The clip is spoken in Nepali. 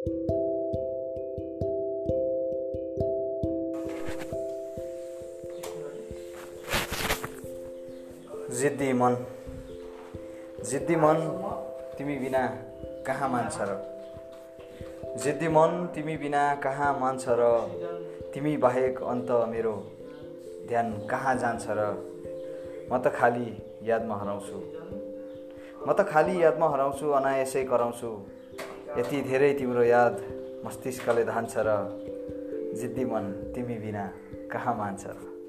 जिद्दी मन। जिद्दी मन तिमी बिना कहाँ मान्छ र? जिद्दी मन तिमी बिना कहाँ मान्छ र? तिमी बाहेक अन्त मेरो ध्यान कहाँ जान्छ र? म त खालि यादमा हराउँछु। म त खालि यादमा हराउँछु अनायसै कराउँछु। यति धेरै तिम्रो याद मस्तिष्कले धान्छ र जिद्दी मन तिमी बिना कहाँ मान्छ? र